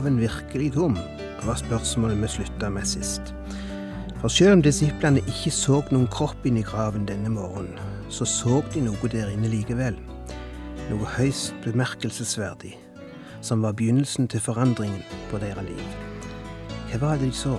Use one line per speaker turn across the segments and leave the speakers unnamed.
graven virkelig tom? var spørsmålet vi slutta med sist. For selv om disiplene ikke så noen kropp inni graven denne morgenen, så så de noe der inne likevel. Noe høyst bemerkelsesverdig, som var begynnelsen til forandringen på deres liv. Hva var det de så?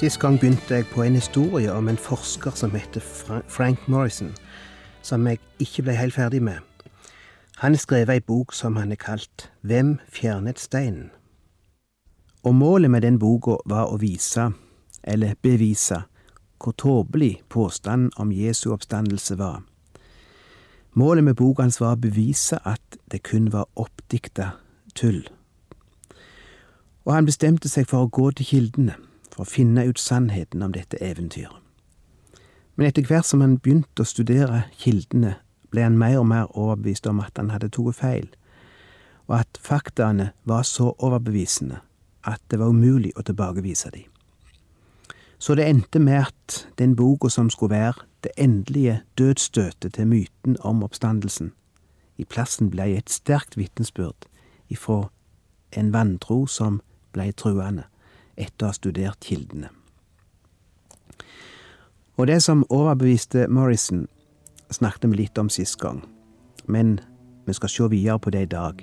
Sist gang begynte jeg på en historie om en forsker som heter Frank Morrison, som jeg ikke ble helt ferdig med. Han har skrevet ei bok som han har kalt Hvem fjernet steinen? Og målet med den boka var å vise, eller bevise, hvor tåpelig påstanden om Jesu oppstandelse var. Målet med boka hans var å bevise at det kun var oppdikta tull. Og han bestemte seg for å gå til kildene for å finne ut sannheten om dette eventyret. Men etter hvert som han begynte å studere kildene, ble han mer og mer overbevist om at han hadde tatt feil, og at faktaene var så overbevisende at det var umulig å tilbakevise dem. Så det endte med at den boka som skulle være det endelige dødsstøtet til myten om oppstandelsen, i plassen ble et sterkt vitnesbyrd ifra en vantro som blei truende etter å ha studert kildene. Og det som overbeviste Morrison, snakket vi litt om sist gang, men vi skal se videre på det i dag.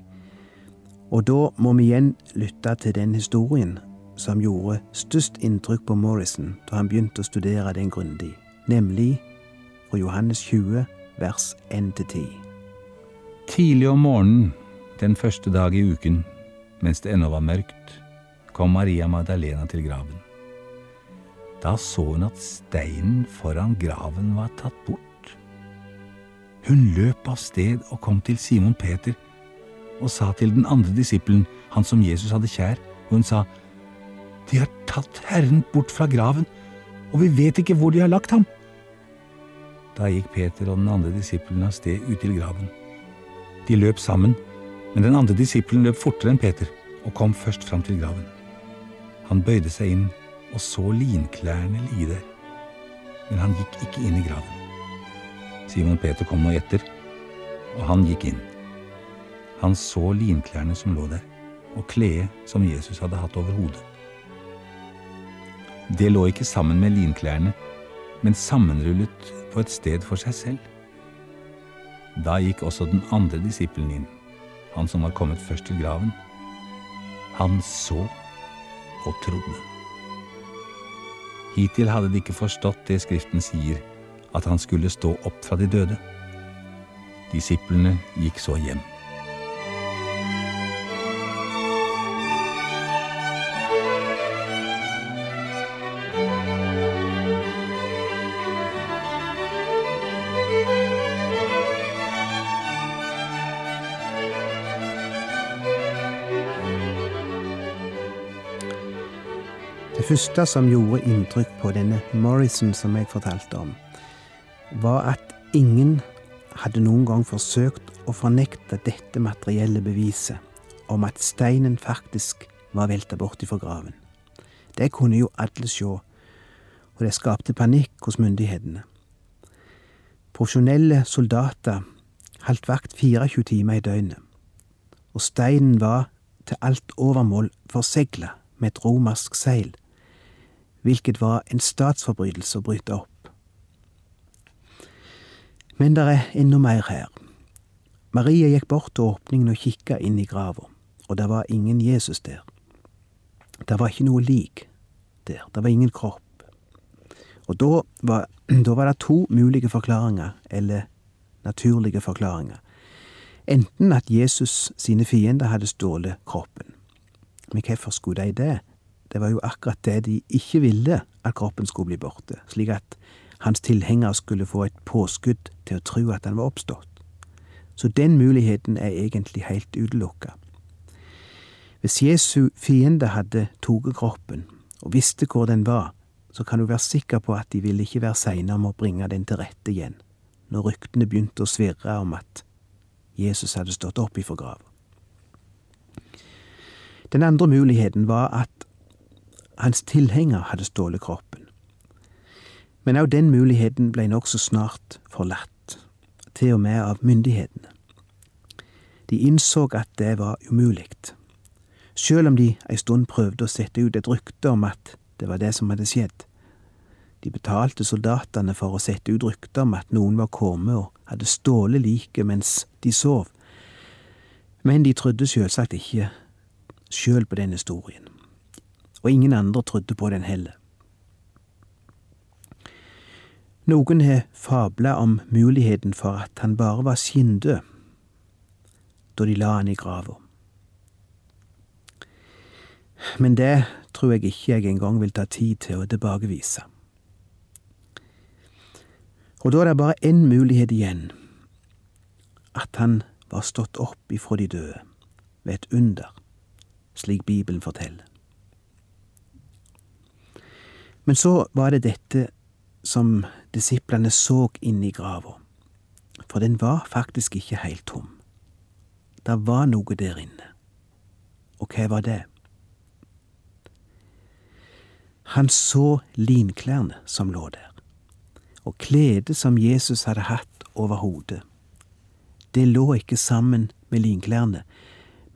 Og da må vi igjen lytte til den historien som gjorde størst inntrykk på Morrison da han begynte å studere den grundig, nemlig fra Johannes 20, vers 1-10.
Tidlig om morgenen den første dag i uken, mens det ennå var mørkt, kom Maria Magdalena til graven. Da så hun at steinen foran graven var tatt bort. Hun løp av sted og kom til Simon Peter og sa til den andre disippelen, han som Jesus hadde kjær, og hun sa, De har tatt Herren bort fra graven, og vi vet ikke hvor de har lagt ham. Da gikk Peter og den andre disippelen av sted ut til graven. De løp sammen, men den andre disippelen løp fortere enn Peter og kom først fram til graven. Han bøyde seg inn og så linklærne ligge der, men han gikk ikke inn i graven. Simon Peter kom nå etter, og han gikk inn. Han så linklærne som lå der, og kledet som Jesus hadde hatt over hodet. Det lå ikke sammen med linklærne, men sammenrullet på et sted for seg selv. Da gikk også den andre disippelen inn, han som var kommet først til graven. Han så og trodde. Hittil hadde de ikke forstått det Skriften sier, at han skulle stå opp fra de døde. Disiplene gikk så hjem.
Første som gjorde inntrykk på denne Morrison som jeg fortalte om, var at ingen hadde noen gang forsøkt å fornekte dette materielle beviset om at steinen faktisk var velta bort ifra graven. Det kunne jo alle sjå, og det skapte panikk hos myndighetene. Profesjonelle soldater holdt vakt 24 timer i døgnet, og steinen var til alt overmål forsegla med et romersk seil hvilket var en statsforbrytelse å bryte opp. Men det er enda mer her. Maria gikk bort til åpningen og kikka inn i grava, og det var ingen Jesus der. Det var ikke noe lik der, det var ingen kropp. Og da var, da var det to mulige forklaringer, eller naturlige forklaringer. Enten at Jesus sine fiender hadde stjålet kroppen, Men hvorfor skulle de det? Det var jo akkurat det de ikke ville, at kroppen skulle bli borte, slik at hans tilhengere skulle få et påskudd til å tro at han var oppstått. Så den muligheten er egentlig helt utelukka. Hvis Jesu fiende hadde tatt kroppen og visste hvor den var, så kan du være sikker på at de ville ikke være seine om å bringe den til rette igjen, når ryktene begynte å svirre om at Jesus hadde stått opp ifra grava. Den andre muligheten var at hans tilhenger hadde stålet kroppen. Men òg den muligheten ble nokså snart forlatt, til og med av myndighetene. De innså at det var umulig, sjøl om de ei stund prøvde å sette ut et rykte om at det var det som hadde skjedd. De betalte soldatene for å sette ut rykter om at noen var kommet og hadde stjålet liket mens de sov, men de trodde selvsagt ikke sjøl på den historien, og ingen andre trodde på den heller. Noen har fabla om muligheten for at han bare var skinndød da de la han i grava. Men det tror jeg ikke jeg engang vil ta tid til å tilbakevise. Og da er det bare én mulighet igjen, at han var stått opp ifra de døde, ved et under, slik Bibelen forteller. Men så var det dette som disiplene så inn i grava, for den var faktisk ikke helt tom. Det var noe der inne. Og hva var det? Han så linklærne som lå der, og kledet som Jesus hadde hatt over hodet. Det lå ikke sammen med linklærne,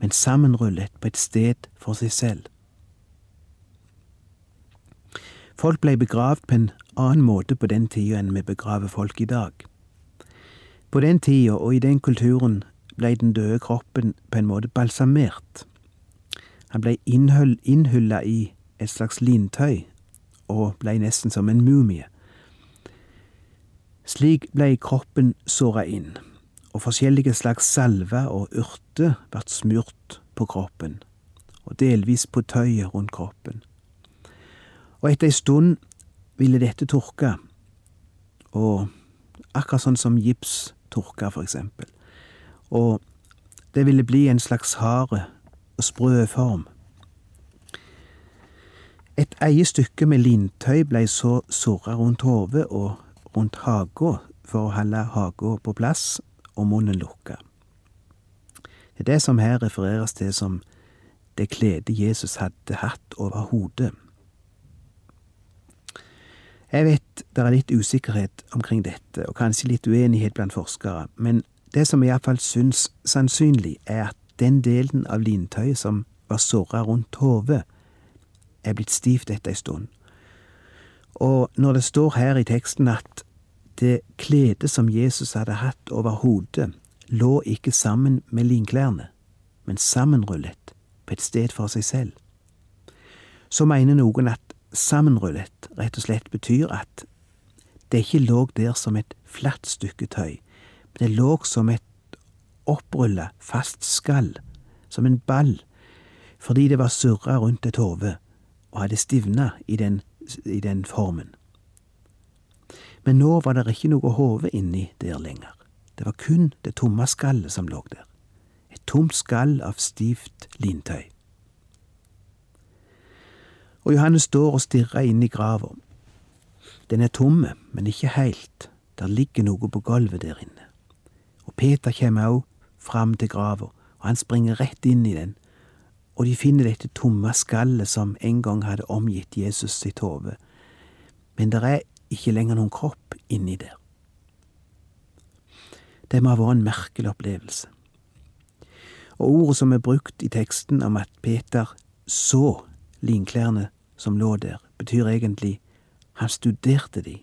men sammenrullet på et sted for seg selv. Folk blei begravd på en annen måte på den tida enn vi begraver folk i dag. På den tida og i den kulturen blei den døde kroppen på en måte balsamert. Han blei innhylla i et slags lintøy og blei nesten som en mumie. Slik blei kroppen såra inn, og forskjellige slags salver og urter ble smurt på kroppen, og delvis på tøyet rundt kroppen. Og etter ei stund ville dette tørke, og akkurat sånn som gips tørker, for eksempel, og det ville bli en slags hard og sprø form. Et eie stykke med lintøy blei så surra rundt hodet og rundt haga for å holde haga på plass og munnen lukka. Det er det som her refereres til som det kledet Jesus hadde hatt over hodet. Jeg vet det er litt usikkerhet omkring dette, og kanskje litt uenighet blant forskere, men det som iallfall syns sannsynlig, er at den delen av lintøyet som var såra rundt hodet, er blitt stivt etter ei stund. Og når det står her i teksten at det kledet som Jesus hadde hatt over hodet, lå ikke sammen med linklærne, men sammenrullet på et sted for seg selv, så mener noen at sammenrullet rett og slett betyr at det ikke lå der som et flatt stykke tøy, men det lå som et opprulla, fast skall, som en ball, fordi det var surra rundt et hode og hadde stivna i den, i den formen. Men nå var det ikke noe hode inni der lenger. Det var kun det tomme skallet som lå der. Et tomt skall av stivt lintøy. Og Johannes står og stirrer inn i grava. Den er tomme, men ikke heilt. Der ligger noe på gulvet der inne. Og Peter kommer òg fram til grava, og han springer rett inn i den, og de finner dette tomme skallet som en gang hadde omgitt Jesus sitt hode. Men det er ikke lenger noen kropp inni der. Det må ha vært en merkelig opplevelse. Og ordet som er brukt i teksten om at Peter så linklærne som lå der, betyr egentlig han studerte de.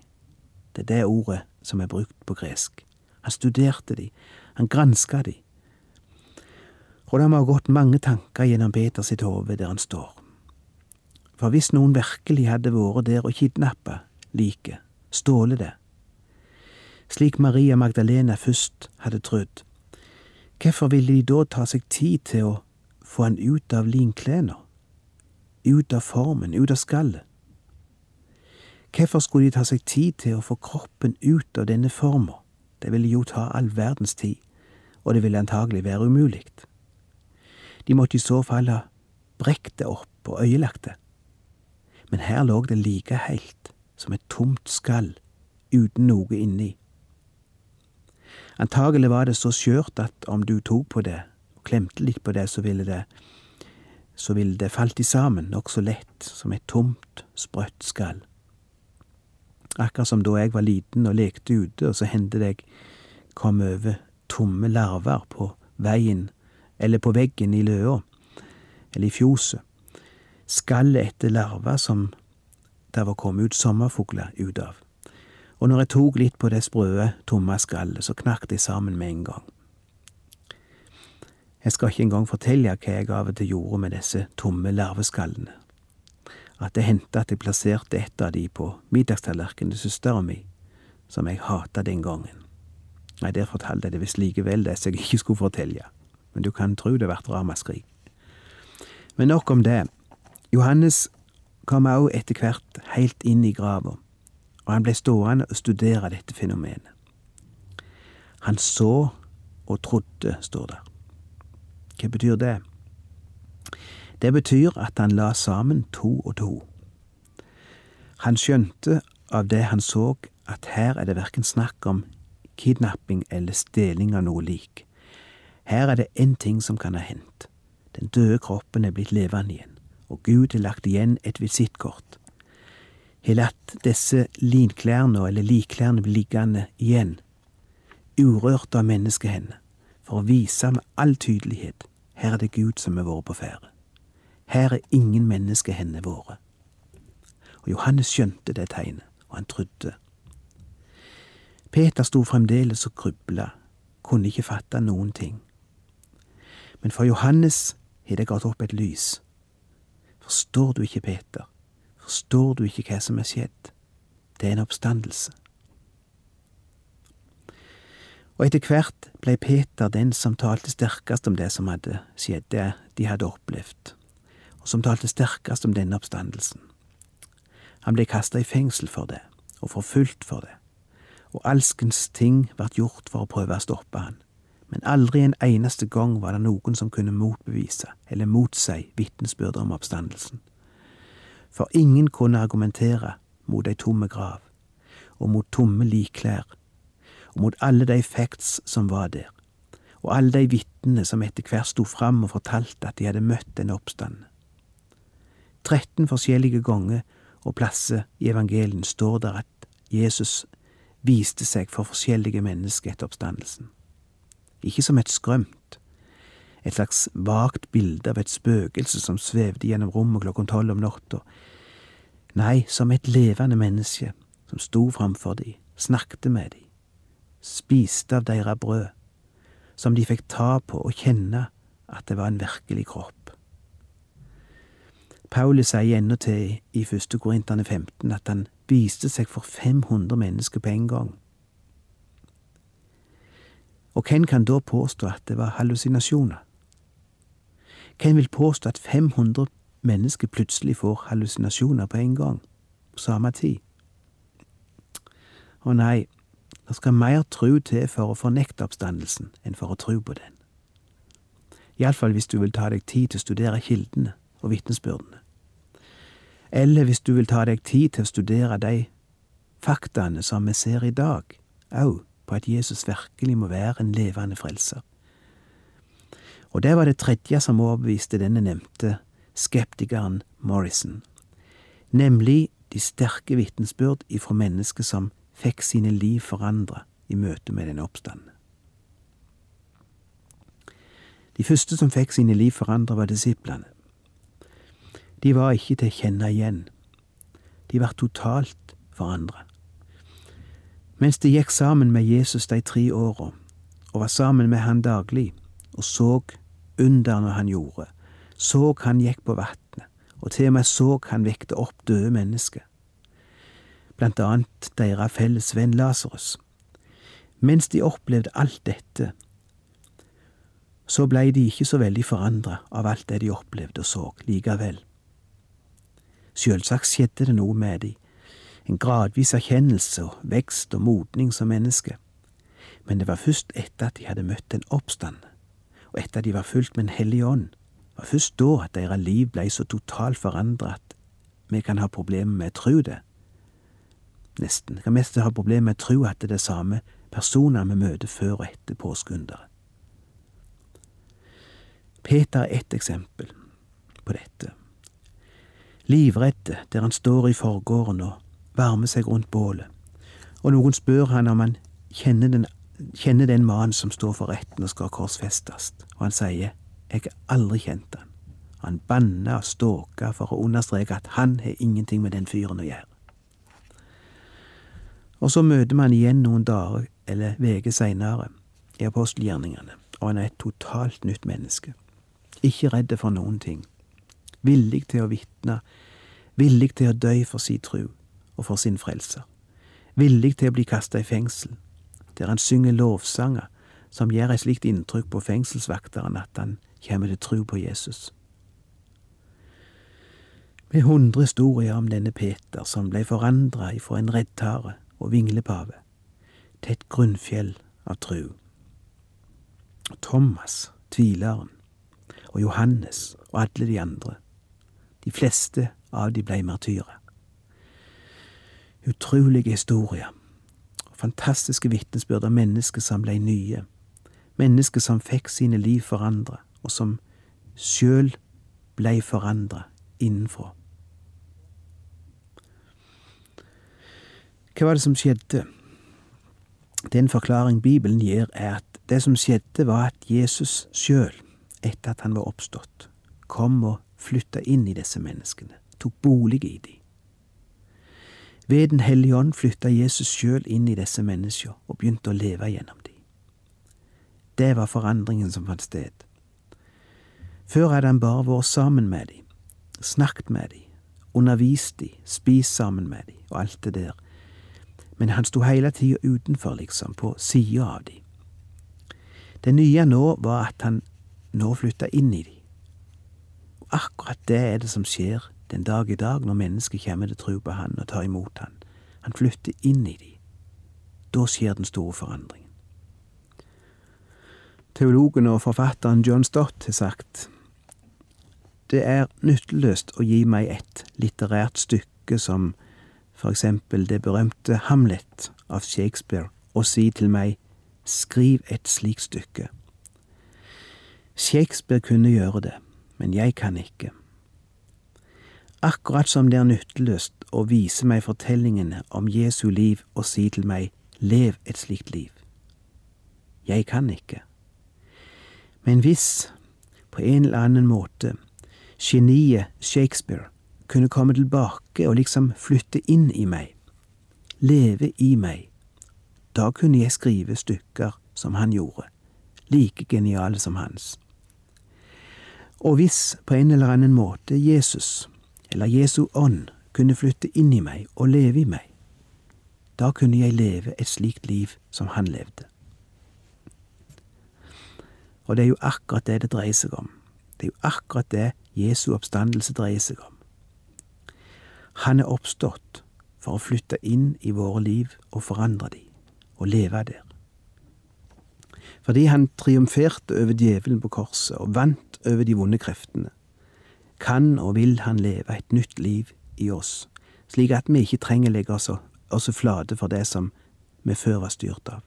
Det er det ordet som er brukt på gresk. Han studerte de, han granska de. Og det må ha gått mange tanker gjennom Peter sitt hode der han står. For hvis noen virkelig hadde vært der og kidnappa liket, ståle det, slik Maria Magdalena først hadde trodd, hvorfor ville de da ta seg tid til å få han ut av linklærne ut av formen, ut av skallet. Hvorfor skulle de ta seg tid til å få kroppen ut av denne forma? Det ville jo ta all verdens tid, og det ville antagelig være umulig. De måtte i så fall ha brekt det opp og øyelagt det. Men her lå det like heilt som et tomt skall uten noe inni. Antagelig var det så skjørt at om du tok på det og klemte litt på det, så ville det så ville det falt i sammen nokså lett som et tomt, sprøtt skall. Akkurat som da jeg var liten og lekte ute, og så hendte det jeg kom over tomme larver på veien eller på veggen i løa, eller i fjoset. Skallet etter larver som det var kommet ut sommerfugler ut av. Og når jeg tok litt på det sprøe, tomme skallet, så knakk det sammen med en gang. Jeg skal ikke engang fortelle hva jeg av og til gjorde med disse tomme larveskallene. At det hendte at jeg plasserte et av de på middagstallerkenen til søstera mi, som jeg hata den gangen. Nei, der fortalte jeg det visst likevel det som jeg ikke skulle fortelle, men du kan tro det vart ramaskrik. Men nok om det. Johannes kom òg etter hvert heilt inn i grava, og han ble stående og studere dette fenomenet. Han så og trodde, står der. Hva betyr det? Det betyr at han la sammen to og to. Han skjønte av det han så, at her er det verken snakk om kidnapping eller stjeling av noe lik. Her er det én ting som kan ha hendt. Den døde kroppen er blitt levende igjen, og Gud har lagt igjen et visittkort. Har latt disse linklærne, eller likklærne, bli liggende igjen, urørt av menneskehender, for å vise med all tydelighet her er det Gud som har vært på ferde. Her er ingen menneskehender våre. Og Johannes skjønte det tegnet, og han trodde. Peter sto fremdeles og krybla, kunne ikke fatte noen ting. Men for Johannes har det gått opp et lys. Forstår du ikke, Peter? Forstår du ikke hva som er skjedd? Det er en oppstandelse. Og etter hvert blei Peter den som talte sterkest om det som hadde skjedd, det de hadde opplevd, og som talte sterkest om denne oppstandelsen. Han ble kasta i fengsel for det, og forfulgt for det, og alskens ting vart gjort for å prøve å stoppe han, men aldri en eneste gang var det noen som kunne motbevise eller motsi vitnesbyrdet om oppstandelsen. For ingen kunne argumentere mot ei tomme grav, og mot tomme likklær mot alle de facts som var der, og alle de vitnene som etter hvert sto fram og fortalte at de hadde møtt den oppstanden. 13 forskjellige ganger og plasser i evangelien står der at Jesus viste seg for forskjellige mennesker etter oppstandelsen. Ikke som et skrømt, et slags vagt bilde av et spøkelse som svevde gjennom rommet klokken tolv om natta. Nei, som et levende menneske som sto framfor de, snakket med de, spiste av deira brød, som de fikk ta på og kjenne at det var en virkelig kropp. Paulus sier ennå til i første Korintene 15 at han viste seg for 500 mennesker på en gang. Og hvem kan da påstå at det var hallusinasjoner? Hvem vil påstå at 500 mennesker plutselig får hallusinasjoner på en gang, på samme tid? Å nei, det skal mer tru til for å fornekte oppstandelsen enn for å tru på den. Iallfall hvis du vil ta deg tid til å studere kildene og vitnesbyrdene. Eller hvis du vil ta deg tid til å studere de faktaene som vi ser i dag, òg på at Jesus virkelig må være en levende frelser. Og det var det tredje som overbeviste denne nevnte skeptikeren Morrison, nemlig de sterke vitnesbyrd ifra mennesker som fikk sine liv forandra i møte med den oppstanden. De første som fikk sine liv forandra, var disiplene. De var ikke til å kjenne igjen. De var totalt forandra. Mens de gikk sammen med Jesus de tre åra, og var sammen med han daglig, og så underne han gjorde, så han gikk på vatnet, og til og med så han vekte opp døde mennesker blant annet deres felles venn Lasarus. Mens de opplevde alt dette, så blei de ikke så veldig forandra av alt det de opplevde og så, likevel. Sjølsagt skjedde det noe med de, en gradvis erkjennelse og vekst og modning som menneske. Men det var først etter at de hadde møtt en oppstand, og etter at de var fulgt med en hellig ånd, var først da at deres liv blei så totalt forandra at vi kan ha problemer med å tro det. Nesten. Jeg kan mest ha problemer med å tro at det er det samme personer vi møter før og etter påskeunderet. Peter er ett eksempel på dette. Livredde der han står i forgården og varmer seg rundt bålet, og noen spør han om han kjenner den, kjenner den mannen som står for retten og skal korsfestes, og han sier jeg har aldri kjent han. Han banna og ståka for å understreke at han har ingenting med den fyren å gjøre. Og så møter man igjen noen dager eller uker seinere i apostelgjerningene, og han er et totalt nytt menneske. Ikke redd for noen ting. Villig til å vitne, villig til å dø for sin tru og for sin frelser. Villig til å bli kasta i fengsel, der han synger lovsanger som gjør et slikt inntrykk på fengselsvakteren at han kommer til tru på Jesus. Med hundre historier om denne Peter som blei forandra ifra en reddtare og vinglepave til et grunnfjell av tru. Thomas, tvileren, og Johannes og alle de andre. De fleste av de blei martyrer. Utrolige historier, fantastiske vitnesbyrd av mennesker som blei nye, mennesker som fikk sine liv forandra, og som sjøl blei forandra innenfra. Hva var det som skjedde? Den forklaring Bibelen gir, er at det som skjedde, var at Jesus sjøl, etter at han var oppstått, kom og flytta inn i disse menneskene, tok bolig i dem. Ved Den hellige ånd flytta Jesus sjøl inn i disse menneskene og begynte å leve gjennom dem. Det var forandringen som fant sted. Før hadde han bare vært sammen med dem, snakket med dem, undervist dem, spist sammen med dem og alt det der men han sto hele tida utenfor, liksom, på sida av de. Det nye nå var at han nå flytta inn i de. Og akkurat det er det som skjer den dag i dag når mennesket kommer til tro på han og tar imot han. Han flytter inn i de. Da skjer den store forandringen. Teologen og forfatteren John Stott har sagt det er nytteløst å gi meg et litterært stykke som for eksempel det berømte Hamlet av Shakespeare, og si til meg skriv et slikt stykke. Shakespeare kunne gjøre det, men jeg kan ikke. Akkurat som det er nytteløst å vise meg fortellingene om Jesu liv og si til meg lev et slikt liv. Jeg kan ikke. Men hvis, på en eller annen måte, geniet Shakespeare kunne komme tilbake og liksom flytte inn i meg, leve i meg. Da kunne jeg skrive stykker som han gjorde, like geniale som hans. Og hvis på en eller annen måte Jesus, eller Jesu ånd, kunne flytte inn i meg og leve i meg, da kunne jeg leve et slikt liv som han levde. Og det er jo akkurat det det dreier seg om. Det er jo akkurat det Jesu oppstandelse dreier seg om. Han er oppstått for å flytte inn i våre liv og forandre de, og leve der. Fordi han triumferte over djevelen på korset og vant over de vonde kreftene, kan og vil han leve et nytt liv i oss, slik at vi ikke trenger legge oss, oss flate for det som vi før var styrt av.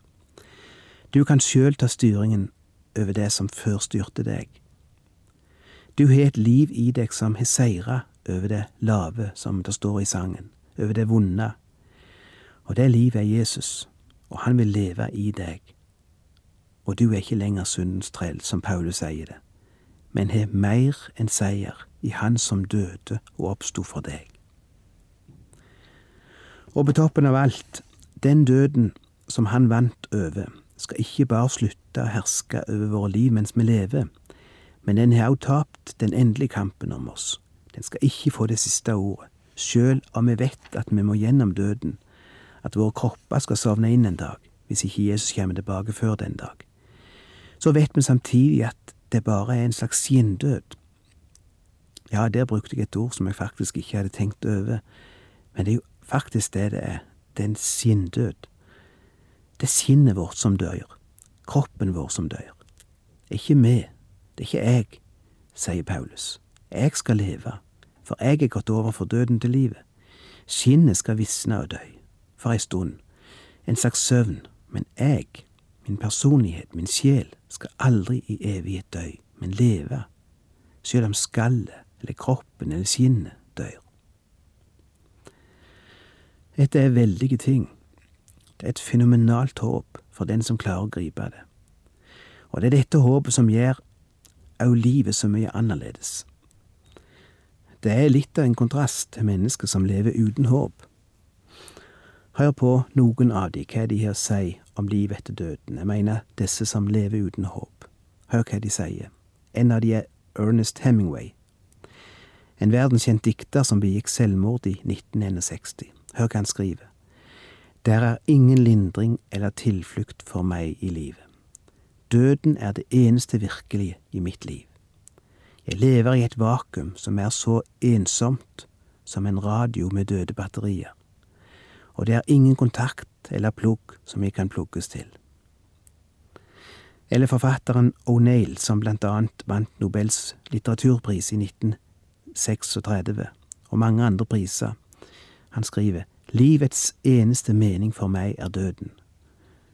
Du kan sjøl ta styringen over det som før styrte deg. Du har et liv i deg som har seira over det lave, som det står i sangen, over det vonde. Og det livet er Jesus, og han vil leve i deg. Og du er ikke lenger syndens trell, som Paulus sier det, men har mer enn seier i Han som døde og oppsto for deg. Og på toppen av alt, den døden som han vant over, skal ikke bare slutte å herske over våre liv mens vi lever, men den har også tapt den endelige kampen om oss den skal ikke få det siste ordet, sjøl om vi vet at vi må gjennom døden, at våre kropper skal sovne inn en dag, hvis ikke Jesus kommer tilbake før den dag. Så vet vi samtidig at det bare er en slags skinndød. Ja, der brukte jeg et ord som jeg faktisk ikke hadde tenkt over, men det er jo faktisk det det er. Det er en sinndød. Det er sinnet vårt som dør, kroppen vår som dør. Ikke vi, det er ikke jeg, sier Paulus. Jeg skal leve, for jeg er gått over for døden til livet. Skinnet skal visne og dø, for ei stund, en slags søvn, men jeg, min personlighet, min sjel, skal aldri i evighet dø, men leve, sjøl om skallet eller kroppen eller skinnet dør. Dette er veldige ting. Det er et fenomenalt håp for den som klarer å gripe det. Og det er dette håpet som gjør au livet så mye annerledes. Det er litt av en kontrast til mennesker som lever uten håp. Hør på noen av de, hva de har å si om livet etter døden. Jeg mener disse som lever uten håp. Hør hva de sier. En av de er Ernest Hemingway, en verdenskjent dikter som begikk selvmord i 1961. Hør hva han skriver. Der er ingen lindring eller tilflukt for meg i livet. Døden er det eneste virkelige i mitt liv. Jeg lever i et vakuum som er så ensomt som en radio med døde batterier, og det er ingen kontakt eller plugg som jeg kan plugges til. Eller forfatteren O'Neill, som blant annet vant Nobels litteraturpris i 1936, og mange andre priser. Han skriver Livets eneste mening for meg er døden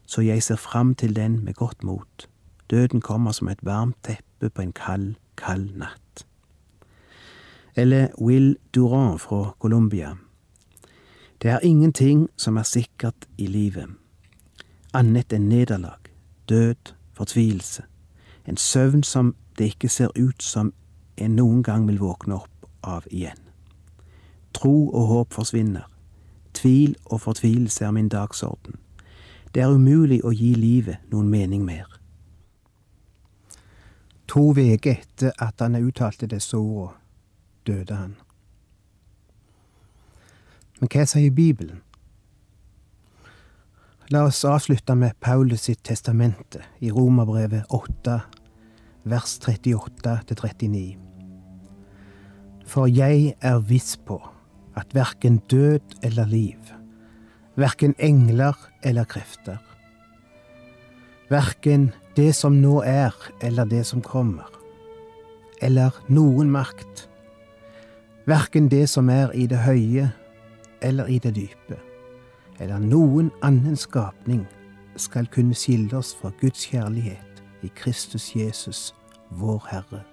så jeg ser fram til den med godt mot. Døden kommer som et varmt teppe på en kald, kald natt. Eller Will Durand fra Colombia. Det er ingenting som er sikkert i livet, annet enn nederlag, død, fortvilelse, en søvn som det ikke ser ut som en noen gang vil våkne opp av igjen. Tro og håp forsvinner, tvil og fortvilelse er min dagsorden. Det er umulig å gi livet noen mening mer. To uker etter at han uttalte disse ordene, døde han. Men hva sier Bibelen? La oss avslutte med Paulus sitt testamente i Romerbrevet 8, vers 38-39. For jeg er viss på at verken død eller liv, verken engler eller krefter, verken det som nå er eller det som kommer, eller noen makt, verken det som er i det høye eller i det dype, eller noen annen skapning skal kunne skille oss fra Guds kjærlighet i Kristus Jesus, vår Herre.